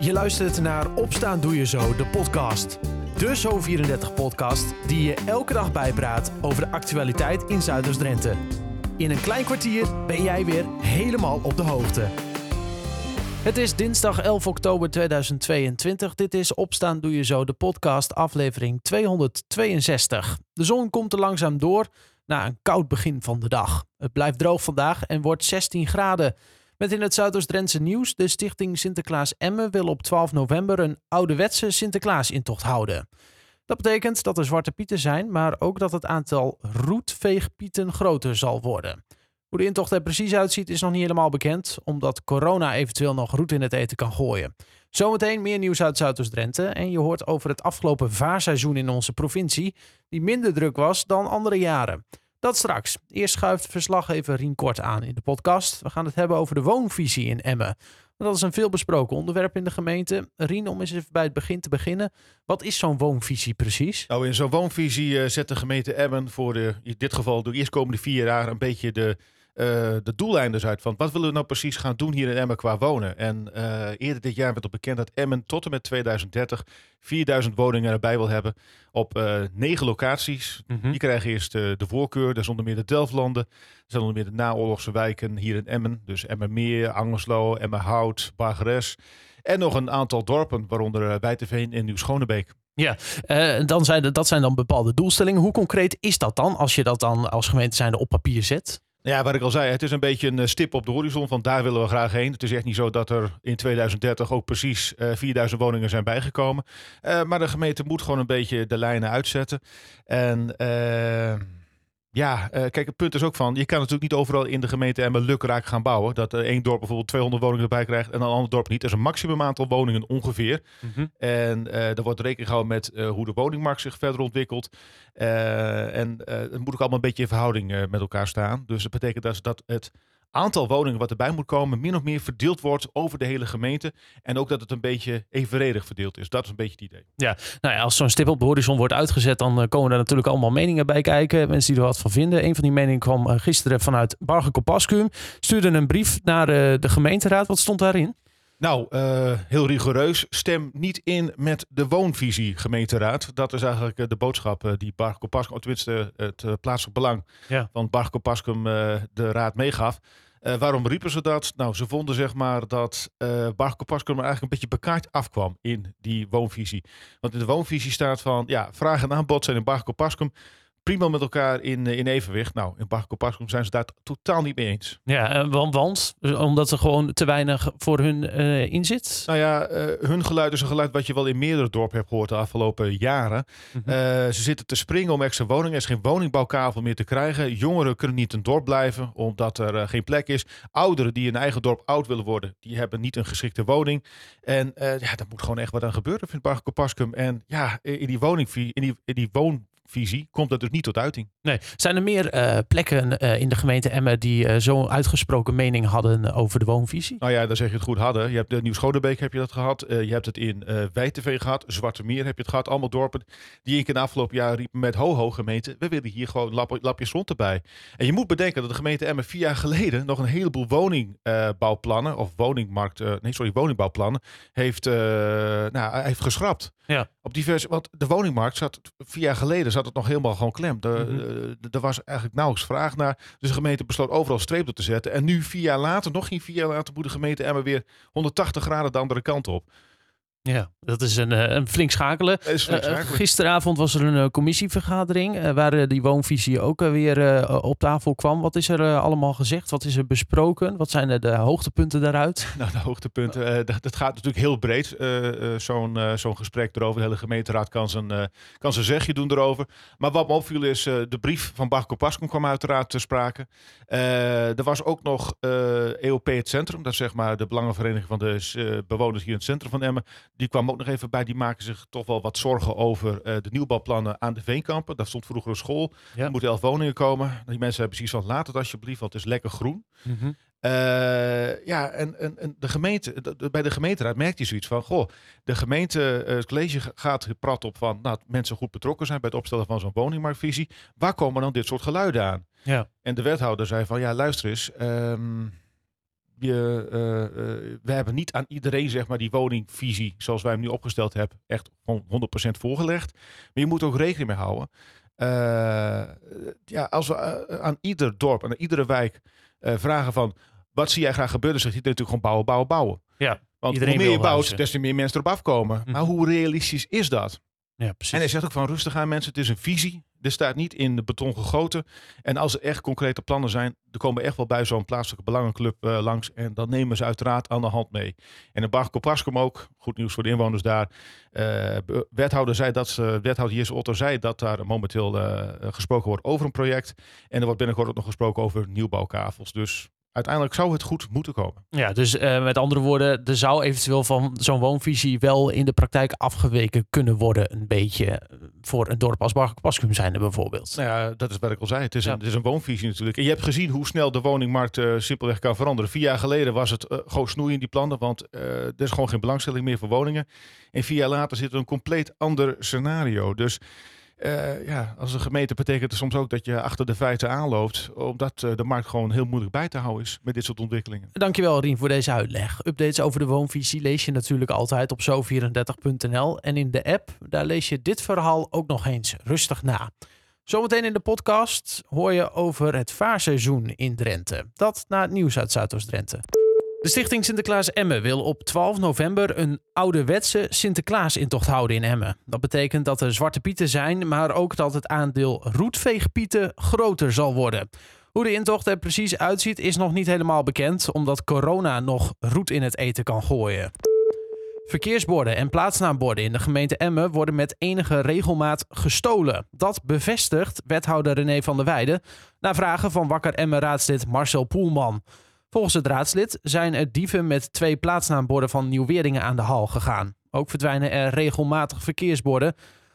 Je luistert naar Opstaan Doe Je Zo, de podcast. De Zo34-podcast die je elke dag bijpraat over de actualiteit in Zuiders-Drenthe. In een klein kwartier ben jij weer helemaal op de hoogte. Het is dinsdag 11 oktober 2022. Dit is Opstaan Doe Je Zo, de podcast, aflevering 262. De zon komt er langzaam door na een koud begin van de dag. Het blijft droog vandaag en wordt 16 graden. Met in het Zuidoost-Drentse nieuws, de stichting Sinterklaas Emmen wil op 12 november een ouderwetse Sinterklaas-intocht houden. Dat betekent dat er zwarte pieten zijn, maar ook dat het aantal roetveegpieten groter zal worden. Hoe de intocht er precies uitziet is nog niet helemaal bekend, omdat corona eventueel nog roet in het eten kan gooien. Zometeen meer nieuws uit Zuidoost-Drenthe en je hoort over het afgelopen vaarseizoen in onze provincie, die minder druk was dan andere jaren. Dat straks. Eerst schuift verslaggever Rien Kort aan in de podcast. We gaan het hebben over de woonvisie in Emmen. Dat is een veelbesproken onderwerp in de gemeente. Rien, om eens even bij het begin te beginnen. Wat is zo'n woonvisie precies? Nou, in zo'n woonvisie uh, zet de gemeente Emmen voor de, in dit geval de eerstkomende vier jaar een beetje de de doeleinden uit van wat willen we nou precies gaan doen hier in Emmen qua wonen. En uh, eerder dit jaar werd al bekend dat Emmen tot en met 2030 4000 woningen erbij wil hebben op uh, negen locaties. Mm -hmm. Die krijgen eerst de voorkeur. Daar onder meer de Delftlanden. Er zijn onder meer de naoorlogse wijken hier in Emmen. Dus Emmermeer, Angerslo, Emmerhout, Bargeres. En nog een aantal dorpen, waaronder Wijteveen en Nieuw-Schonebeek. Ja, uh, dan zijn de, dat zijn dan bepaalde doelstellingen. Hoe concreet is dat dan als je dat dan als gemeente zijnde op papier zet? Ja, wat ik al zei, het is een beetje een stip op de horizon, van daar willen we graag heen. Het is echt niet zo dat er in 2030 ook precies uh, 4000 woningen zijn bijgekomen. Uh, maar de gemeente moet gewoon een beetje de lijnen uitzetten. En ja, uh, kijk, het punt is ook van, je kan natuurlijk niet overal in de gemeente Emmen lukraak gaan bouwen. Dat er één dorp bijvoorbeeld 200 woningen erbij krijgt en een ander dorp niet. Er is een maximum aantal woningen ongeveer. Mm -hmm. En uh, er wordt rekening gehouden met hoe de woningmarkt zich verder ontwikkelt. en het moet ook allemaal een beetje in verhouding met elkaar staan. Dus dat betekent dus dat het aantal woningen wat erbij moet komen min of meer verdeeld wordt over de hele gemeente. En ook dat het een beetje evenredig verdeeld is. Dat is een beetje het idee. Ja, nou ja, als zo'n stip op de horizon wordt uitgezet, dan uh, komen er natuurlijk allemaal meningen bij kijken. Mensen die er wat van vinden. Een van die meningen kwam uh, gisteren vanuit Barge Kopaskum. Stuurde een brief naar uh, de gemeenteraad. Wat stond daarin? Nou, uh, heel rigoureus. Stem niet in met de woonvisie, gemeenteraad. Dat is eigenlijk uh, de boodschap uh, die Barco Pascum, of tenminste het plaatselijk belang ja. van Barco Pascum de raad meegaf. waarom riepen ze dat? Nou, ze vonden zeg maar dat uh, Barco Pascum er eigenlijk een beetje bekaard afkwam in die woonvisie. Want in de woonvisie staat van, ja, vraag en aanbod zijn in Barco Pascum prima met elkaar in, in evenwicht. Nou, in Barco zijn ze daar totaal niet mee eens. Ja, want, want omdat er gewoon te weinig voor hun uh, in zit? Nou ja, uh, hun geluid is een geluid wat je wel in meerdere dorpen hebt gehoord de afgelopen jaren. Mm -hmm. uh, ze zitten te springen om extra woningen. Er is geen woningbouwkavel meer te krijgen. Jongeren kunnen niet in het dorp blijven omdat er geen plek is. Ouderen die in een eigen dorp oud willen worden, die hebben niet een geschikte woning. En ja, daar moet gewoon echt wat aan gebeuren, vindt Barco Pascum. En ja, in die woning, in die, in die woon visie komt dat dus niet tot uiting. Nee. Zijn er meer uh, plekken uh, in de gemeente Emmen die uh, zo'n uitgesproken mening hadden over de woonvisie? Nou ja, dan zeg je het goed hadden. Je hebt de Nieuw-Schonebeek heb je dat gehad. je hebt het in Wijteveen gehad. Zwarte Meer heb je het gehad. Allemaal dorpen die in de afgelopen jaar riepen met ho-ho gemeente. We willen hier gewoon lap, lapjes rond erbij. En je moet bedenken dat de gemeente Emmen vier jaar geleden nog een heleboel woningbouwplannen of woningmarkt, nee sorry, woningbouwplannen heeft, nou, heeft geschrapt. Ja. Op diverse, want de woningmarkt zat vier jaar geleden zat het nog helemaal gewoon klem. Er, mm -hmm. er was eigenlijk nauwelijks vraag naar. Dus de gemeente besloot overal streep op te zetten. En nu vier jaar later, nog geen vier jaar later, moet de gemeente Emmen weer 180 graden de andere kant op. Ja, dat is een, een flink schakelen. Is flink schakelen. Uh, gisteravond was er een commissievergadering uh, waar die woonvisie ook weer op tafel kwam. Wat is er allemaal gezegd? Wat is er besproken? Wat zijn de, de hoogtepunten daaruit? Nou, de hoogtepunten, dat, dat, gaat natuurlijk heel breed. Zo'n zo'n gesprek erover. De hele gemeenteraad kan zijn, kan zijn zegje doen erover. Maar wat me opviel is, de brief van Barco Pascom kwam uiteraard te sprake. er was ook nog EOP het Centrum. Dat is zeg maar de belangenvereniging van de bewoners hier in het centrum van Emmen. Die kwam ook nog even bij. Die maken zich toch wel wat zorgen over uh, de nieuwbouwplannen aan de Veenkampen. Daar stond vroeger een school. Ja. Er moeten elf woningen komen. Die mensen hebben precies van laat het alsjeblieft, want het is lekker groen. Mm -hmm. uh, ja, en, en, en, de gemeente, de, de, bij de gemeenteraad merkt je zoiets van, goh, de gemeente, uh, het college gaat prat op van, nou, mensen goed betrokken zijn bij het opstellen van zo'n woningmarktvisie. Waar komen dan dit soort geluiden aan? Ja. En de wethouder zei van, ja, luister eens, um, je, eh, eh, we hebben niet aan iedereen zeg maar, die woningvisie zoals wij hem nu opgesteld hebben, echt gewoon 100% voorgelegd. Maar je moet ook rekening mee houden. Eh, ja, als we aan ieder dorp, aan iedere wijk vragen van wat zie jij graag gebeuren, zegt iedereen natuurlijk gewoon bouwen, bouwen, bouwen. Ja, Want hoe meer je bouwt, huizen. des te meer mensen erop afkomen. Mhm. Maar hoe realistisch is dat? Ja precies. En hij zegt ook van rustig aan mensen, het is een visie. Er staat niet in de beton gegoten. En als er echt concrete plannen zijn, er komen echt wel bij zo'n plaatselijke belangenclub eh, langs. En dan nemen ze uiteraard aan de hand mee. En in Barco ook, goed nieuws voor de inwoners daar. eh, wethouder, zei dat ze, wethouder Jesse Otto zei dat daar momenteel eh, gesproken wordt over een project. En er wordt binnenkort ook nog gesproken over nieuwbouwkavels. Dus uiteindelijk zou het goed moeten komen. Ja, dus eh, met andere woorden, er zou eventueel van zo'n woonvisie wel in de praktijk afgeweken kunnen worden. Een beetje eh, voor een dorp als Barkpaskum zijnde bijvoorbeeld. Nou ja, dat is wat ik al zei. Het is, Ja. een, het is een woonvisie natuurlijk. En je hebt gezien hoe snel de woningmarkt eh, simpelweg kan veranderen. Vier jaar geleden was het gewoon snoeien in die plannen, want er is gewoon geen belangstelling meer voor woningen. En vier jaar later zit er een compleet ander scenario. Dus eh, ja, als een gemeente betekent het soms ook dat je achter de feiten aanloopt, omdat eh, de markt gewoon heel moeilijk bij te houden is met dit soort ontwikkelingen. Dankjewel Rien voor deze uitleg. Updates over de woonvisie lees je natuurlijk altijd op zo34.nl. En in de app, daar lees je dit verhaal ook nog eens rustig na. Zometeen in de podcast hoor je over het vaarseizoen in Drenthe. Dat na het nieuws uit Zuidoost-Drenthe. De Stichting Sinterklaas Emmen wil op 12 november een ouderwetse Sinterklaas-intocht houden in Emmen. Dat betekent dat er zwarte pieten zijn, maar ook dat het aandeel roetveegpieten groter zal worden. Hoe de intocht er precies uitziet is nog niet helemaal bekend, omdat corona nog roet in het eten kan gooien. Verkeersborden en plaatsnaamborden in de gemeente Emmen worden met enige regelmaat gestolen. Dat bevestigt wethouder René van der Weijden na vragen van Wakker Emmen raadslid Marcel Poelman. Volgens het raadslid zijn er dieven met twee plaatsnaamborden van Nieuwweringen aan de hal gegaan. Ook verdwijnen er regelmatig verkeersborden,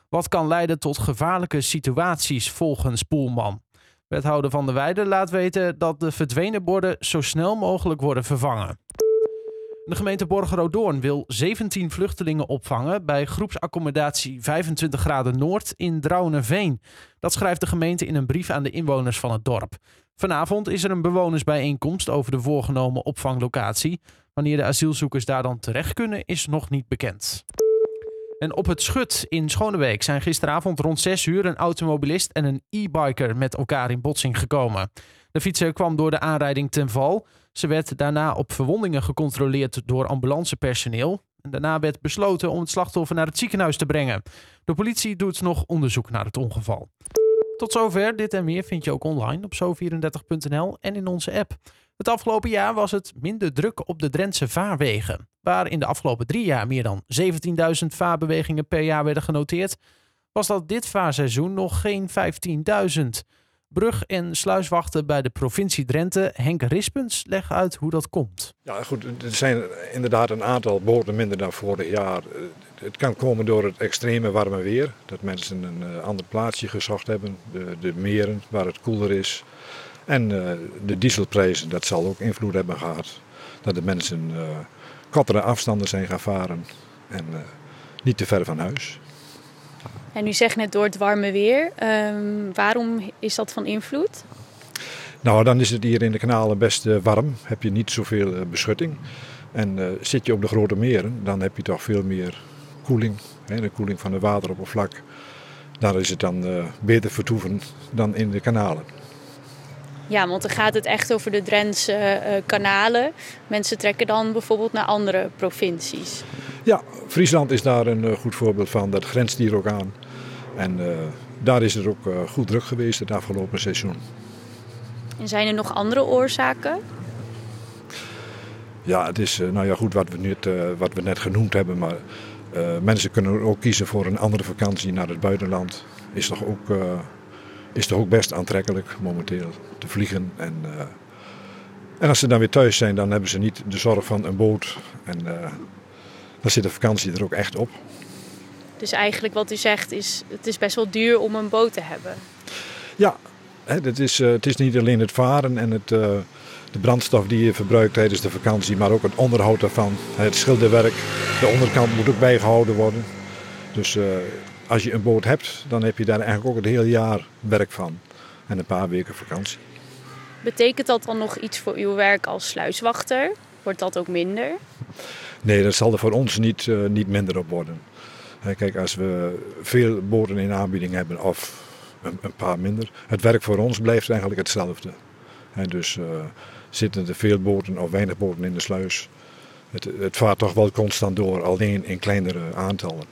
wat kan leiden tot gevaarlijke situaties volgens Poelman. Wethouder van der Weijden laat weten dat de verdwenen borden zo snel mogelijk worden vervangen. De gemeente Borgeroodoorn wil 17 vluchtelingen opvangen bij groepsaccommodatie 25 graden Noord in Drouwenveen. Dat schrijft de gemeente in een brief aan de inwoners van het dorp. Vanavond is er een bewonersbijeenkomst over de voorgenomen opvanglocatie. Wanneer de asielzoekers daar dan terecht kunnen, is nog niet bekend. En op het Schut in Schonebeek zijn gisteravond rond 6 uur een automobilist en een e-biker met elkaar in botsing gekomen. De fietser kwam door de aanrijding ten val. Ze werd daarna op verwondingen gecontroleerd door ambulancepersoneel. En daarna werd besloten om het slachtoffer naar het ziekenhuis te brengen. De politie doet nog onderzoek naar het ongeval. Tot zover. Dit en meer vind je ook online op zo34.nl en in onze app. Het afgelopen jaar was het minder druk op de Drentse vaarwegen. Waar in de afgelopen drie jaar meer dan 17.000 vaarbewegingen per jaar werden genoteerd, was dat dit vaarseizoen nog geen 15.000. Brug- en sluiswachten bij de provincie Drenthe, Henk Rispens, legt uit hoe dat komt. Ja, goed, er zijn inderdaad een aantal boten minder dan vorig jaar. Eh, Het kan komen door het extreme warme weer. Dat mensen een eh, ander plaatsje gezocht hebben. De, de meren waar het koeler is. En eh, de dieselprijzen, dat zal ook invloed hebben gehad. Dat de mensen eh, kortere afstanden zijn gaan varen. En niet te ver van huis. En u zegt net door het warme weer. Ehm, waarom is dat van invloed? Nou, dan is het hier in de kanalen best eh, warm. Heb je niet zoveel eh, beschutting. En eh, zit je op de grote meren, dan heb je toch veel meer koeling. Hè, de koeling van het wateroppervlak. Daar is het dan beter vertoeven dan in de kanalen. Ja, want dan gaat het echt over de Drentse kanalen. Mensen trekken dan bijvoorbeeld naar andere provincies. Ja, Friesland is daar een goed voorbeeld van. Dat grenst hier ook aan. En eh, daar is het ook eh, goed druk geweest het afgelopen seizoen. En zijn er nog andere oorzaken? Ja, het is eh, nou ja, goed wat we, net, wat we net genoemd hebben. Maar mensen kunnen ook kiezen voor een andere vakantie naar het buitenland. Is toch ook, is toch ook best aantrekkelijk momenteel te vliegen. En, en als ze dan weer thuis zijn, dan hebben ze niet de zorg van een boot. En dan zit de vakantie er ook echt op. Dus eigenlijk wat u zegt is, het is best wel duur om een boot te hebben. Ja, hè, het, is, eh, het is niet alleen het varen en het, eh, de brandstof die je verbruikt tijdens de vakantie, maar ook het onderhoud daarvan. Het schilderwerk, de onderkant moet ook bijgehouden worden. Dus eh, als je een boot hebt, dan heb je daar eigenlijk ook het hele jaar werk van. En een paar weken vakantie. Betekent dat dan nog iets voor uw werk als sluiswachter? Wordt dat ook minder? Nee, dat zal er voor ons niet, uh, niet minder op worden. Kijk, als we veel boten in aanbieding hebben of een, een, paar minder, het werk voor ons blijft eigenlijk hetzelfde. dus uh, zitten er veel boten of weinig boten in de sluis, het, het vaart toch wel constant door, alleen in kleinere aantallen.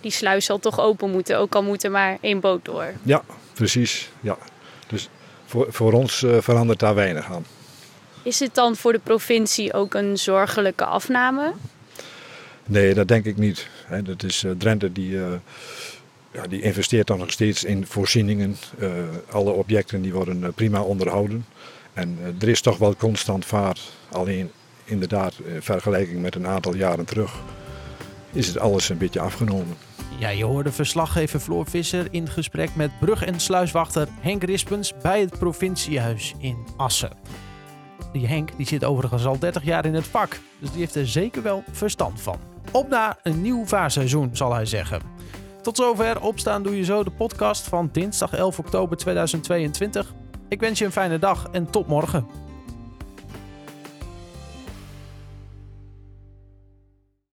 Die sluis zal toch open moeten, ook al moet er maar één boot door. Ja, precies. Ja. Dus voor, voor ons uh, verandert daar weinig aan. Is het dan voor de provincie ook een zorgelijke afname? Nee, dat denk ik niet. Dat is uh, Drenthe die, uh, ja, die investeert dan nog steeds in voorzieningen. Uh, alle objecten die worden prima onderhouden. En er is toch wel constant vaart. Alleen inderdaad, in vergelijking met een aantal jaren terug, is het alles een beetje afgenomen. Ja, je hoorde verslaggever Floor Visser in gesprek met brug- en sluiswachter Henk Rispens bij het provinciehuis in Assen. Die Henk die zit overigens al 30 jaar in het vak, dus die heeft er zeker wel verstand van. Op naar een nieuw vaarseizoen, zal hij zeggen. Tot zover Opstaan Doe Je Zo, de podcast van dinsdag 11 oktober 2022. Ik wens je een fijne dag en tot morgen.